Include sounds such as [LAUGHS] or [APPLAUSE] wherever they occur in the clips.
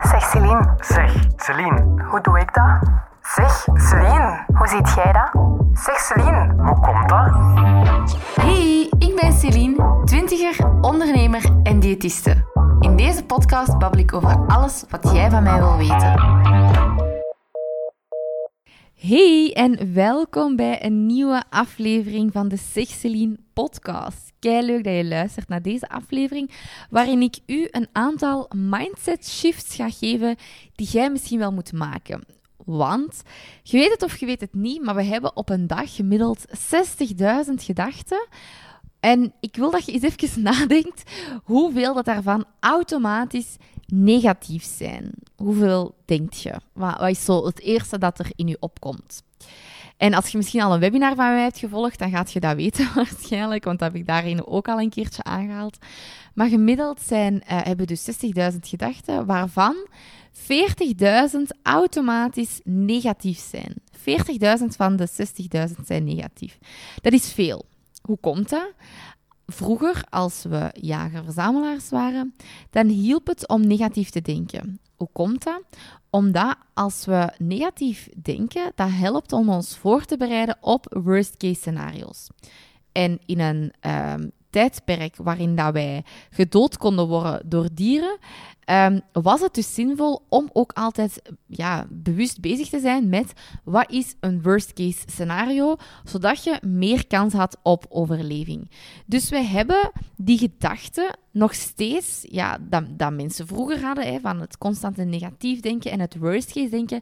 Zeg Celine, Zeg, Celine, hoe doe ik dat? Zeg Celine, hoe ziet jij dat? Zeg Celine, hoe komt dat? Hey, ik ben Celine, twintiger, ondernemer en diëtiste. In deze podcast babbel ik over alles wat jij van mij wil weten. Hey en welkom bij een nieuwe aflevering van de Celine podcast. Kei leuk dat je luistert naar deze aflevering, waarin ik u een aantal mindset shifts ga geven die jij misschien wel moet maken. Want je weet het of je weet het niet, maar we hebben op een dag gemiddeld 60.000 gedachten. En ik wil dat je eens even [LAUGHS] nadenkt hoeveel dat daarvan automatisch negatief zijn. Hoeveel denkt je? Wat, wat is zo het eerste dat er in je opkomt? En als je misschien al een webinar van mij hebt gevolgd, dan gaat je dat weten [LAUGHS] waarschijnlijk, want dat heb ik daarin ook al een keertje aangehaald. Maar gemiddeld zijn, uh, hebben dus 60.000 gedachten, waarvan 40.000 automatisch negatief zijn. 40.000 van de 60.000 zijn negatief. Dat is veel. Hoe komt dat? Vroeger, als we jager-verzamelaars waren, dan hielp het om negatief te denken. Hoe komt dat? Omdat als we negatief denken, dat helpt om ons voor te bereiden op worst-case scenario's. En in een um, tijdperk waarin dat wij gedood konden worden door dieren, um, was het dus zinvol om ook altijd ja, bewust bezig te zijn met wat is een worst case scenario, zodat je meer kans had op overleving. Dus wij hebben die gedachten nog steeds, ja, dat, mensen vroeger hadden, hè, van het constante negatief denken en het worst case denken,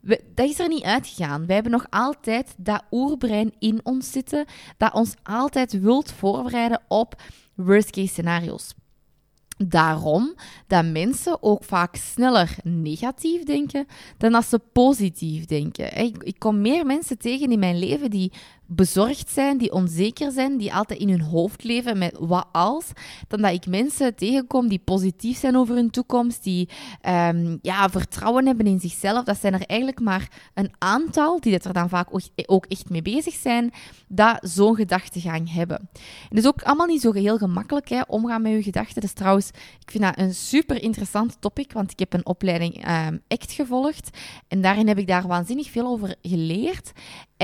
we, dat is er niet uitgegaan. Wij hebben nog altijd dat oerbrein in ons zitten, dat ons altijd wilt voorbereiden op worst case scenario's. Daarom dat mensen ook vaak sneller negatief denken dan dat ze positief denken. Ik kom meer mensen tegen in mijn leven die bezorgd zijn, die onzeker zijn, die altijd in hun hoofd leven met wat als, dan dat ik mensen tegenkom die positief zijn over hun toekomst, die um, ja, vertrouwen hebben in zichzelf. Dat zijn er eigenlijk maar een aantal, die dat er dan vaak ook echt mee bezig zijn, dat zo'n gedachtegang hebben. Het is ook allemaal niet zo heel gemakkelijk, hè, omgaan met je gedachten. Dat is trouwens, ik vind dat een super interessant topic, want ik heb een opleiding um, ACT gevolgd en daarin heb ik daar waanzinnig veel over geleerd.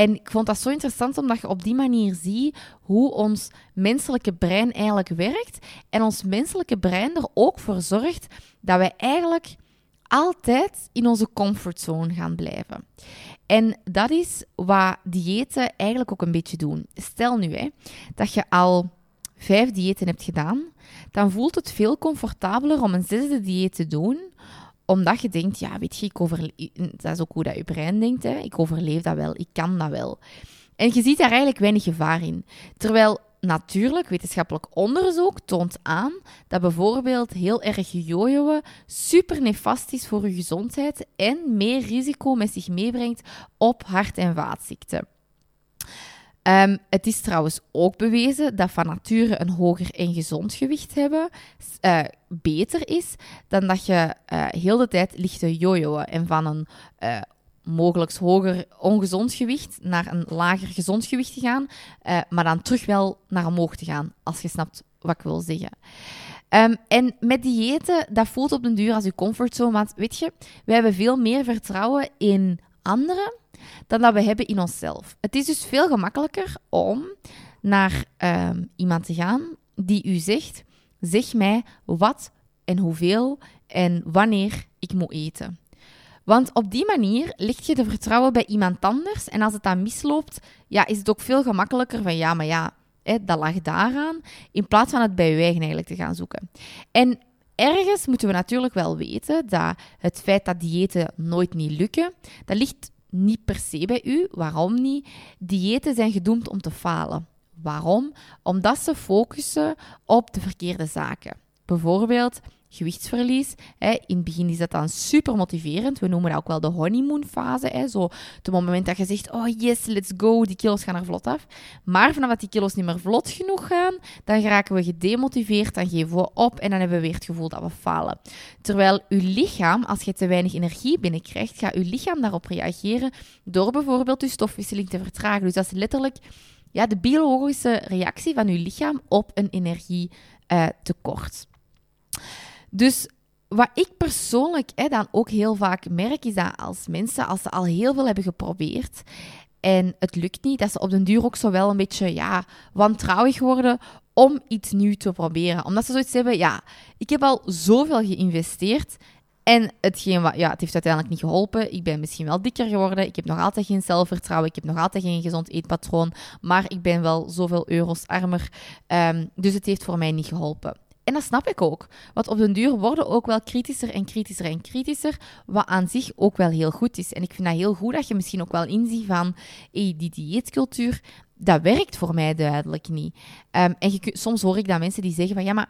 En ik vond dat zo interessant omdat je op die manier ziet hoe ons menselijke brein eigenlijk werkt. En ons menselijke brein er ook voor zorgt dat wij eigenlijk altijd in onze comfortzone gaan blijven. En dat is wat diëten eigenlijk ook een beetje doen. Stel nu hè, dat je al vijf diëten hebt gedaan, dan voelt het veel comfortabeler om een zesde dieet te doen, omdat je denkt, ja, weet je, ik overleef... Dat is ook hoe dat je brein denkt, hè. Ik overleef dat wel, ik kan dat wel. En je ziet daar eigenlijk weinig gevaar in. Terwijl natuurlijk, wetenschappelijk onderzoek toont aan dat bijvoorbeeld heel erg jojoen super nefast is voor je gezondheid en meer risico met zich meebrengt op hart- en vaatziekten. Um, het is trouwens ook bewezen dat van nature een hoger en gezond gewicht hebben uh, beter is dan dat je uh, heel de tijd ligt te jojoen en van een uh, mogelijk hoger ongezond gewicht naar een lager gezond gewicht te gaan, maar dan terug wel naar omhoog te gaan, als je snapt wat ik wil zeggen. Um, en met diëten, dat voelt op den duur als je comfortzone, want weet je, we hebben veel meer vertrouwen in anderen dan dat we hebben in onszelf. Het is dus veel gemakkelijker om naar um, iemand te gaan die u zegt: zeg mij wat en hoeveel en wanneer ik moet eten. Want op die manier leg je de vertrouwen bij iemand anders. En als het dan misloopt, ja, is het ook veel gemakkelijker van ja, maar ja, dat lag daaraan. In plaats van het bij je eigen eigenlijk te gaan zoeken. En ergens moeten we natuurlijk wel weten dat het feit dat diëten nooit niet lukken, dat ligt niet per se bij u. Waarom niet? Diëten zijn gedoemd om te falen. Waarom? Omdat ze focussen op de verkeerde zaken. Bijvoorbeeld gewichtsverlies. Hè. In het begin is dat dan super motiverend. We noemen dat ook wel de honeymoon-fase. Hè. Zo het moment dat je zegt, oh yes, let's go, die kilo's gaan er vlot af. Maar vanaf dat die kilo's niet meer vlot genoeg gaan, dan raken we gedemotiveerd, dan geven we op en dan hebben we weer het gevoel dat we falen. Terwijl uw lichaam, als je te weinig energie binnenkrijgt, gaat uw lichaam daarop reageren door bijvoorbeeld uw stofwisseling te vertragen. Dus dat is letterlijk ja, de biologische reactie van uw lichaam op een energie uh. Dus wat ik persoonlijk hè, dan ook heel vaak merk, is dat als mensen, als ze al heel veel hebben geprobeerd en het lukt niet, dat ze op den duur ook zo wel een beetje ja, wantrouwig worden om iets nieuws te proberen. Omdat ze zoiets hebben, ja, ik heb al zoveel geïnvesteerd en hetgeen wat, ja, het heeft uiteindelijk niet geholpen. Ik ben misschien wel dikker geworden. Ik heb nog altijd geen zelfvertrouwen. Ik heb nog altijd geen gezond eetpatroon. Maar ik ben wel zoveel euro's armer. Um, dus het heeft voor mij niet geholpen. En dat snap ik ook. Want op den duur worden ook wel kritischer en kritischer en kritischer, wat aan zich ook wel heel goed is. En ik vind dat heel goed dat je misschien ook wel inziet van, hey, die dieetcultuur, dat werkt voor mij duidelijk niet. Um, en soms hoor ik dat mensen die zeggen van, ja, maar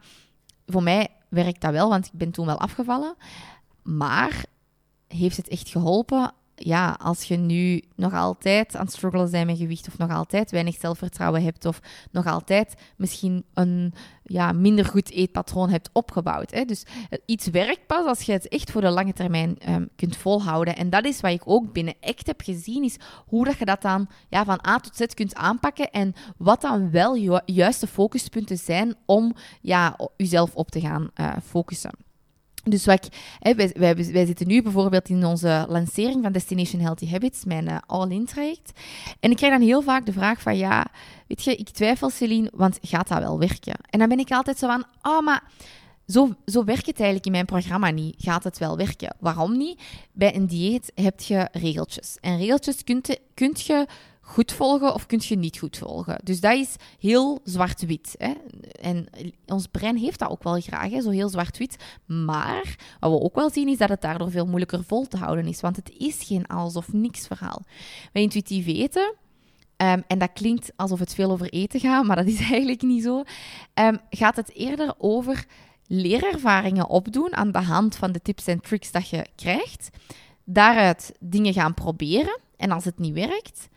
voor mij werkt dat wel, want ik ben toen wel afgevallen. Maar heeft het echt geholpen? Ja, als je nu nog altijd aan het struggelen bent met gewicht, of nog altijd weinig zelfvertrouwen hebt, of nog altijd misschien een ja, minder goed eetpatroon hebt opgebouwd. Hè. Dus iets werkt pas als je het echt voor de lange termijn um, kunt volhouden. En dat is wat ik ook binnen ACT heb gezien, is hoe dat je dat dan ja, van A tot Z kunt aanpakken en wat dan wel ju juiste focuspunten zijn om ja, jezelf op te gaan uh, focussen. Dus wij, wij, wij, zitten nu bijvoorbeeld in onze lancering van Destination Healthy Habits, mijn uh, all-in traject. En ik krijg dan heel vaak de vraag van, ja, weet je, ik twijfel Celine, want gaat dat wel werken? En dan ben ik altijd zo van, oh, maar zo, zo werkt het eigenlijk in mijn programma niet. Gaat het wel werken? Waarom niet? Bij een dieet heb je regeltjes. En regeltjes kunt, kunt je goed volgen of kun je niet goed volgen. Dus dat is heel zwart-wit. En ons brein heeft dat ook wel graag, hè? zo heel zwart-wit. Maar wat we ook wel zien is dat het daardoor veel moeilijker vol te houden is. Want het is geen alles of niks verhaal. Bij intuïtief eten, um, en dat klinkt alsof het veel over eten gaat, maar dat is [LAUGHS] eigenlijk niet zo, um, gaat het eerder over leerervaringen opdoen aan de hand van de tips en tricks dat je krijgt. Daaruit dingen gaan proberen. En als het niet werkt,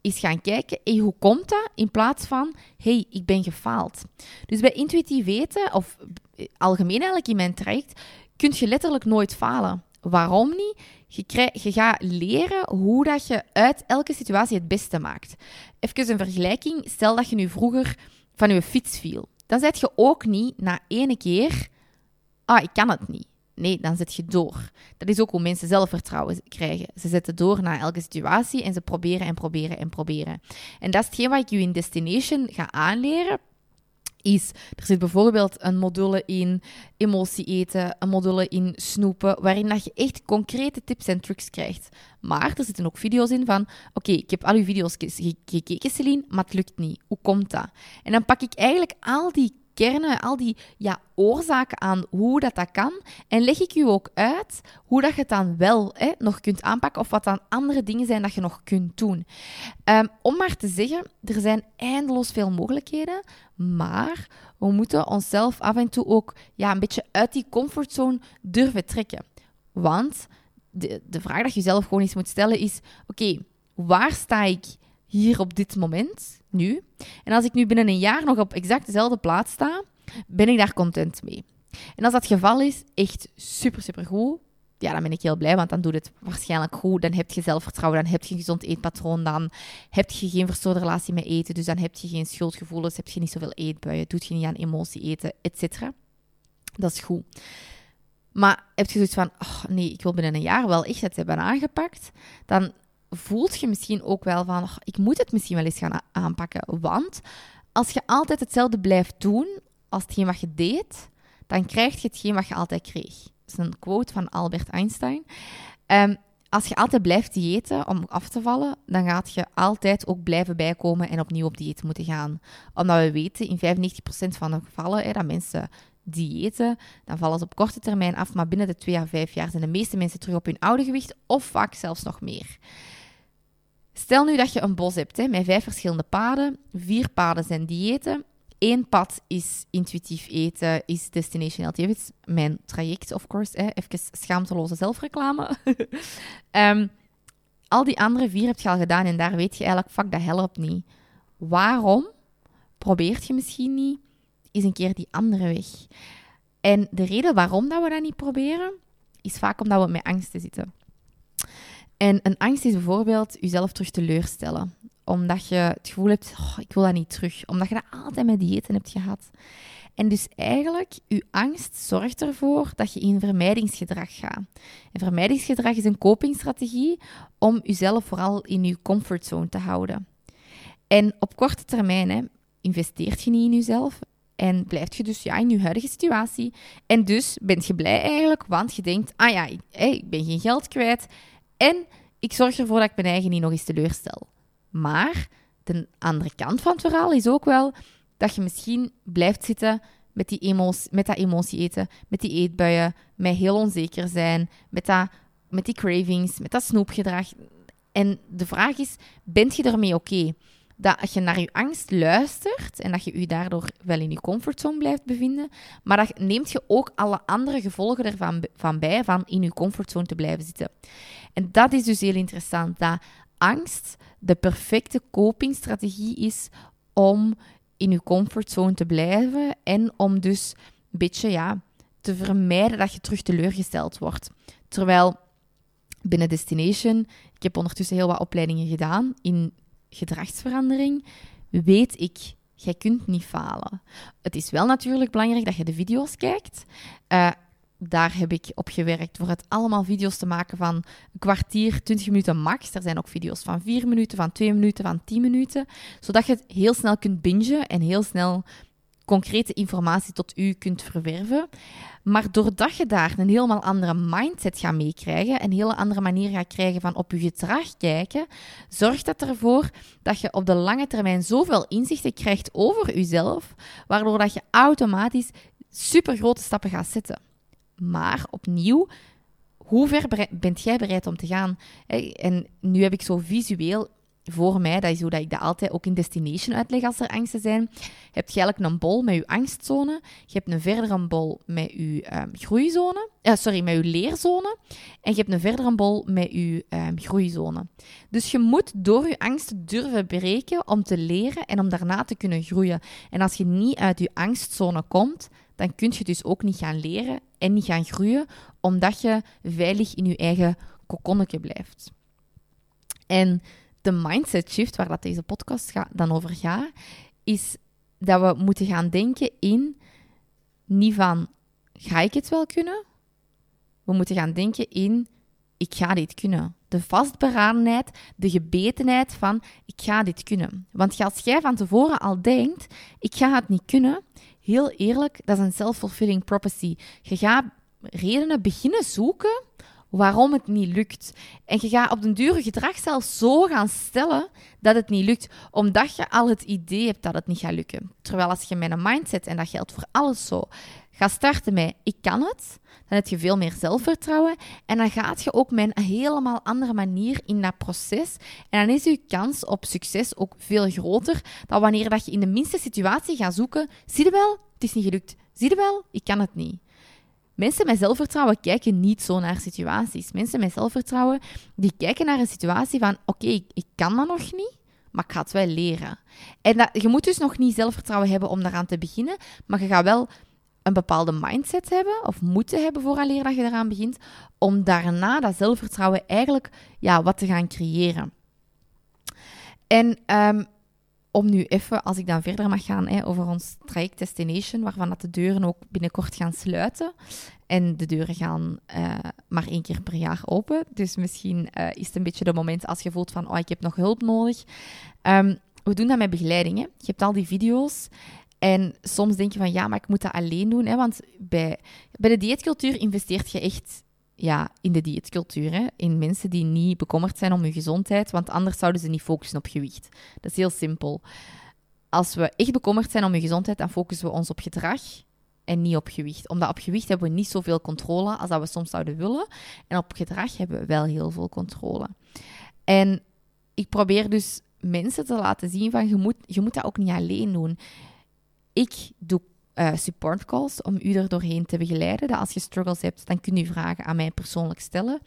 is gaan kijken, hey, hoe komt dat? In plaats van, hey, ik ben gefaald. Dus bij intuïtief weten, of algemeen eigenlijk in mijn traject, kun je letterlijk nooit falen. Waarom niet? Je, je gaat leren hoe dat je uit elke situatie het beste maakt. Even een vergelijking. Stel dat je nu vroeger van je fiets viel. Dan zet je ook niet na ene keer... Ah, ik kan het niet. Nee, dan zet je door. Dat is ook hoe mensen zelfvertrouwen krijgen. Ze zetten door naar elke situatie en ze proberen en proberen en proberen. En dat is hetgeen wat ik je in Destination ga aanleren. Is, er zit bijvoorbeeld een module in emotie eten, een module in snoepen, waarin dat je echt concrete tips en tricks krijgt. Maar er zitten ook video's in van, oké, ik heb al uw video's gekeken, Celine, maar het lukt niet. Hoe komt dat? En dan pak ik eigenlijk al die kernen, al die ja, oorzaken aan hoe dat, dat kan. En leg ik u ook uit hoe dat je het dan wel hè, nog kunt aanpakken of wat dan andere dingen zijn dat je nog kunt doen. Um, om maar te zeggen, er zijn eindeloos veel mogelijkheden, maar we moeten onszelf af en toe ook ja, een beetje uit die comfortzone durven trekken. Want de, de vraag dat je zelf gewoon eens moet stellen is: oké, waar sta ik hier op dit moment, nu. En als ik nu binnen een jaar nog op exact dezelfde plaats sta, ben ik daar content mee. En als dat het geval is, echt super, super goed. Ja, dan ben ik heel blij, want dan doet het waarschijnlijk goed. Dan heb je zelfvertrouwen, dan heb je een gezond eetpatroon, dan heb je geen verstoorde relatie met eten, dus dan heb je geen schuldgevoelens, heb je niet zoveel eetbuien, doet je niet aan emotie eten, etc. Dat is goed. Maar heb je zoiets van, oh nee, ik wil binnen een jaar wel echt het hebben aangepakt, dan voelt je misschien ook wel van, ik moet het misschien wel eens gaan aanpakken. Want als je altijd hetzelfde blijft doen als hetgeen wat je deed, dan krijg je hetgeen wat je altijd kreeg. Dat is een quote van Albert Einstein. Um, als je altijd blijft diëten om af te vallen, dan gaat je altijd ook blijven bijkomen en opnieuw op dieet moeten gaan. Omdat we weten in 95% van de gevallen hè, dat mensen diëten, dan vallen ze op korte termijn af, maar binnen de 2 à 5 jaar zijn de meeste mensen terug op hun oude gewicht of vaak zelfs nog meer. Stel nu dat je een bos hebt hè, met vijf verschillende paden. Vier paden zijn diëten. Eén pad is intuïtief eten, is Destination Habits. Mijn traject, of course. Hè. Even schaamteloze zelfreclame. um, [LAUGHS] al die andere vier heb je al gedaan en daar weet je eigenlijk, fuck, dat helpt niet. Waarom probeert je misschien niet eens een keer die andere weg? En de reden waarom dat we dat niet proberen, is vaak omdat we met angsten zitten. En een angst is bijvoorbeeld jezelf terug teleurstellen. Omdat je het gevoel hebt, oh, ik wil dat niet terug. Omdat je dat altijd met diëten hebt gehad. En dus eigenlijk, je angst zorgt ervoor dat je in vermijdingsgedrag gaat. En vermijdingsgedrag is een copingstrategie om jezelf vooral in je comfortzone te houden. En op korte termijn hè, investeert je niet in jezelf en blijf je dus ja, in je huidige situatie. En dus ben je blij eigenlijk, want je denkt, ah ja, ik, ik ben geen geld kwijt en ik zorg ervoor dat ik mijn eigen niet nog eens teleurstel. Maar de andere kant van het verhaal is ook wel dat je misschien blijft zitten met, die emotie, met dat emotie eten, met die eetbuien, met heel onzeker zijn, met, dat, met die cravings, met dat snoepgedrag. En de vraag is, bent je ermee oké? Dat je naar je angst luistert en dat je je daardoor wel in je comfortzone blijft bevinden, maar dat neemt je ook alle andere gevolgen ervan van bij van in je comfortzone te blijven zitten. En dat is dus heel interessant, dat angst de perfecte copingstrategie is om in je comfortzone te blijven en om dus een beetje ja, te vermijden dat je terug teleurgesteld wordt. Terwijl binnen Destination, ik heb ondertussen heel wat opleidingen gedaan in gedragsverandering, weet ik, jij kunt niet falen. Het is wel natuurlijk belangrijk dat je de video's kijkt. Uh, daar heb ik op gewerkt voor het allemaal video's te maken van een kwartier, 20 minuten max. Er zijn ook video's van 4 minuten, van 2 minuten, van 10 minuten. Zodat je het heel snel kunt bingen en heel snel concrete informatie tot u kunt verwerven. Maar doordat je daar een helemaal andere mindset gaat meekrijgen, een hele andere manier gaat krijgen van op je gedrag kijken, zorgt dat ervoor dat je op de lange termijn zoveel inzichten krijgt over jezelf, waardoor dat je automatisch super grote stappen gaat zetten. Maar opnieuw, hoe ver bent jij bereid om te gaan? En nu heb ik zo visueel voor mij, dat is hoe dat ik dat altijd ook in Destination uitleg als er angsten zijn. Je hebt eigenlijk een bol met je angstzone. Je hebt een verdere bol met je um, groeizone. Uh, sorry, met je leerzone. En je hebt een verdere bol met je um, groeizone. Dus je moet door je angsten durven breken om te leren en om daarna te kunnen groeien. En als je niet uit je angstzone komt, dan kun je dus ook niet gaan leren en niet gaan groeien, omdat je veilig in je eigen kokonnetje blijft. En de mindset shift, waar dat deze podcast dan over gaat, is dat we moeten gaan denken in niet van, ga ik het wel kunnen? We moeten gaan denken in, ik ga dit kunnen. De vastberadenheid, de gebetenheid van, ik ga dit kunnen. Want als jij van tevoren al denkt, ik ga het niet kunnen, heel eerlijk, dat is een self-fulfilling prophecy. Je gaat redenen beginnen zoeken waarom het niet lukt. En je gaat op den dure gedrag zelfs zo gaan stellen dat het niet lukt, omdat je al het idee hebt dat het niet gaat lukken. Terwijl als je met een mindset, en dat geldt voor alles zo, gaat starten met ik kan het, dan heb je veel meer zelfvertrouwen en dan gaat je ook met een helemaal andere manier in dat proces. En dan is je kans op succes ook veel groter dan wanneer dat je in de minste situatie gaat zoeken. Zie je wel, het is niet gelukt. Zie je wel, ik kan het niet. Mensen met zelfvertrouwen kijken niet zo naar situaties. Mensen met zelfvertrouwen, die kijken naar een situatie van, oké, ik, ik, kan dat nog niet, maar ik ga het wel leren. En dat, je moet dus nog niet zelfvertrouwen hebben om daaraan te beginnen, maar je gaat wel een bepaalde mindset hebben, of moeten hebben vooraleer dat je eraan begint, om daarna dat zelfvertrouwen eigenlijk ja, wat te gaan creëren. En um, om nu even, als ik dan verder mag gaan hè, over ons traject Destination, waarvan dat de deuren ook binnenkort gaan sluiten. En de deuren gaan uh, maar één keer per jaar open. Dus misschien uh, is het een beetje de moment als je voelt van, oh, ik heb nog hulp nodig. Um, we doen dat met begeleidingen. Je hebt al die video's. En soms denk je van, ja, maar ik moet dat alleen doen. Hè, want bij, bij de dieetcultuur investeert je echt ja, in de dieetcultuur. Hè? In mensen die niet bekommerd zijn om hun gezondheid, want anders zouden ze niet focussen op gewicht. Dat is heel simpel. Als we echt bekommerd zijn om je gezondheid, dan focussen we ons op gedrag en niet op gewicht. Omdat op gewicht hebben we niet zoveel controle als dat we soms zouden willen. En op gedrag hebben we wel heel veel controle. En ik probeer dus mensen te laten zien van je moet, je moet dat ook niet alleen doen. Ik doe uh, support calls om u er doorheen te begeleiden. Dat als je struggles hebt, dan kun je vragen aan mij persoonlijk stellen.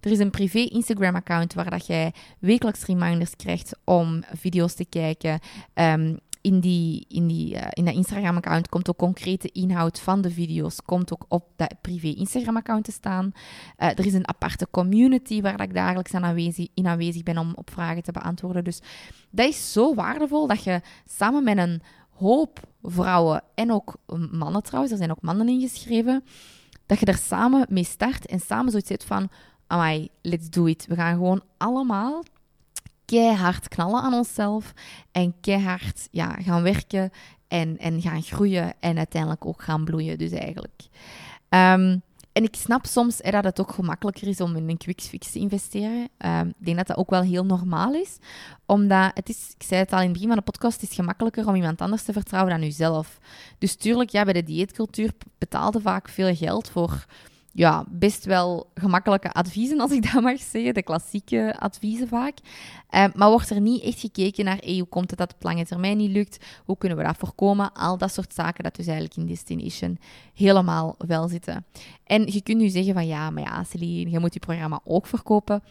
Er is een privé Instagram-account waar dat jij wekelijks reminders krijgt om video's te kijken. Um, in, die, in, die, uh, in dat Instagram-account komt ook concrete inhoud van de video's, komt ook op dat privé Instagram-account te staan. Uh, er is een aparte community waar ik dagelijks aan aanwezig, in aanwezig ben om op vragen te beantwoorden. Dus dat is zo waardevol dat je samen met een hoop vrouwen en ook mannen trouwens, er zijn ook mannen ingeschreven, dat je er samen mee start en samen zoiets zit van, amai, let's do it. We gaan gewoon allemaal keihard knallen aan onszelf en keihard ja, gaan werken en, en gaan groeien en uiteindelijk ook gaan bloeien dus eigenlijk. Ehm, en ik snap soms dat het ook gemakkelijker is om in een quick fix te investeren. Ehm, ik denk dat dat ook wel heel normaal is. Omdat het is, ik zei het al in het begin van de podcast, is gemakkelijker om iemand anders te vertrouwen dan jezelf. Dus tuurlijk, ja, bij de dieetcultuur betaalde vaak veel geld voor ja, best wel gemakkelijke adviezen, als ik dat mag zeggen. De klassieke adviezen vaak. Uh, maar wordt er niet echt gekeken naar hoe komt het dat het op lange termijn niet lukt? Hoe kunnen we dat voorkomen? Al dat soort zaken dat dus eigenlijk in Destination helemaal wel zitten. En je kunt nu zeggen van ja, maar ja, Celine, je moet je programma ook verkopen.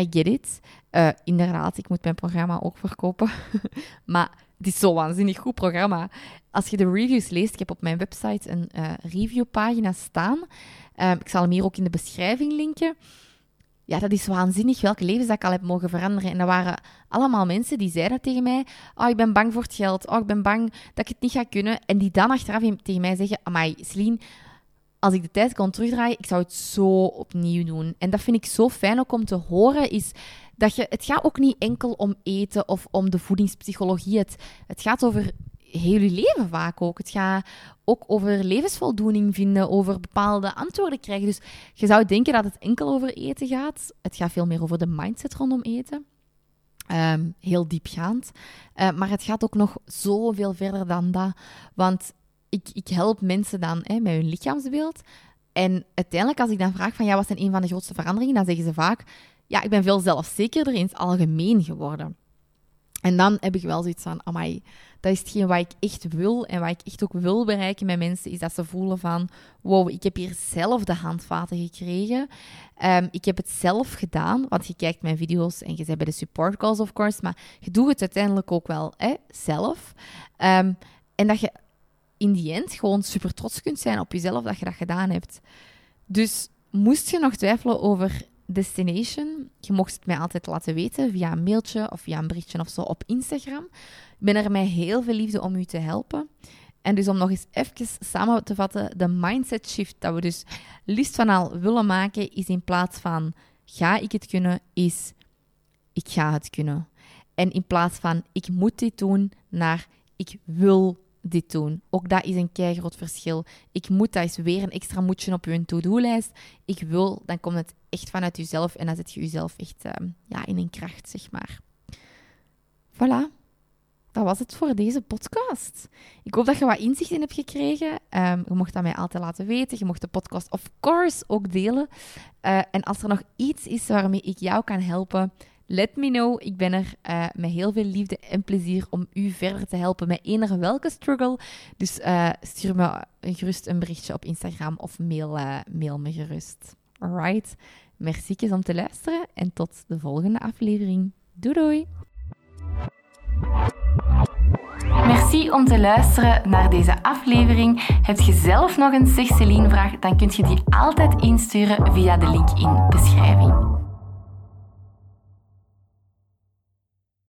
I get it. Uh, inderdaad, ik moet mijn programma ook verkopen. [LAUGHS] maar het is zo'n waanzinnig goed programma. Als je de reviews leest, ik heb op mijn website een uh, reviewpagina staan. Ehm, ik zal hem hier ook in de beschrijving linken. Ja, dat is waanzinnig welke levens dat ik al heb mogen veranderen. En dat waren allemaal mensen die zeiden tegen mij: Oh, ik ben bang voor het geld. Oh, ik ben bang dat ik het niet ga kunnen. En die dan achteraf tegen mij zeggen: Amai, Celine, als ik de tijd kon terugdraaien, ik zou het zo opnieuw doen. En dat vind ik zo fijn ook om te horen, is dat je... Het gaat ook niet enkel om eten of om de voedingspsychologie. Het, het gaat over heel je leven vaak ook. Het gaat ook over levensvoldoening vinden, over bepaalde antwoorden krijgen. Dus je zou denken dat het enkel over eten gaat. Het gaat veel meer over de mindset rondom eten. Um, heel diepgaand. Uh, maar het gaat ook nog zoveel verder dan dat. Want ik, ik help mensen dan hè, met hun lichaamsbeeld. En uiteindelijk, als ik dan vraag van ja, wat zijn een van de grootste veranderingen, dan zeggen ze vaak, ja, ik ben veel zelfzekerder in het algemeen geworden. En dan heb ik wel zoiets van, amai, dat is hetgeen wat ik echt wil en wat ik echt ook wil bereiken met mensen, is dat ze voelen van, wow, ik heb hier zelf de handvaten gekregen. Um, ik heb het zelf gedaan, want je kijkt mijn video's en je bent bij de support calls, of course, maar je doet het uiteindelijk ook wel hè, zelf. Um, en dat je in die end gewoon super trots kunt zijn op jezelf dat je dat gedaan hebt. Dus moest je nog twijfelen over destination, je mocht het mij altijd laten weten via een mailtje of via een berichtje of zo op Instagram. Ik ben er met heel veel liefde om u te helpen. En dus om nog eens even samen te vatten, de mindset shift dat we dus liefst van al willen maken, is in plaats van ga ik het kunnen, is ik ga het kunnen. En in plaats van ik moet dit doen, naar ik wil dit doen. Ook dat is een groot verschil. Ik moet, dat is weer een extra moetje op je to-do-lijst. Ik wil, dan komt het echt vanuit jezelf en dan zet je jezelf echt uh, ja, in een kracht, zeg maar. Voilà. Dat was het voor deze podcast. Ik hoop dat je wat inzicht in hebt gekregen. Um, je mocht dat mij altijd laten weten. Je mocht de podcast, of course, ook delen. Uh, en als er nog iets is waarmee ik jou kan helpen, Let me know. Ik ben er uh, met heel veel liefde en plezier om u verder te helpen met eender welke struggle. Dus uh, stuur me gerust een berichtje op Instagram of mail, uh, mail me gerust. Alright. Merci om te luisteren en tot de volgende aflevering. Doei doei! Merci om te luisteren naar deze aflevering. Heb je zelf nog een Zeg vraag, dan kun je die altijd insturen via de link in de beschrijving.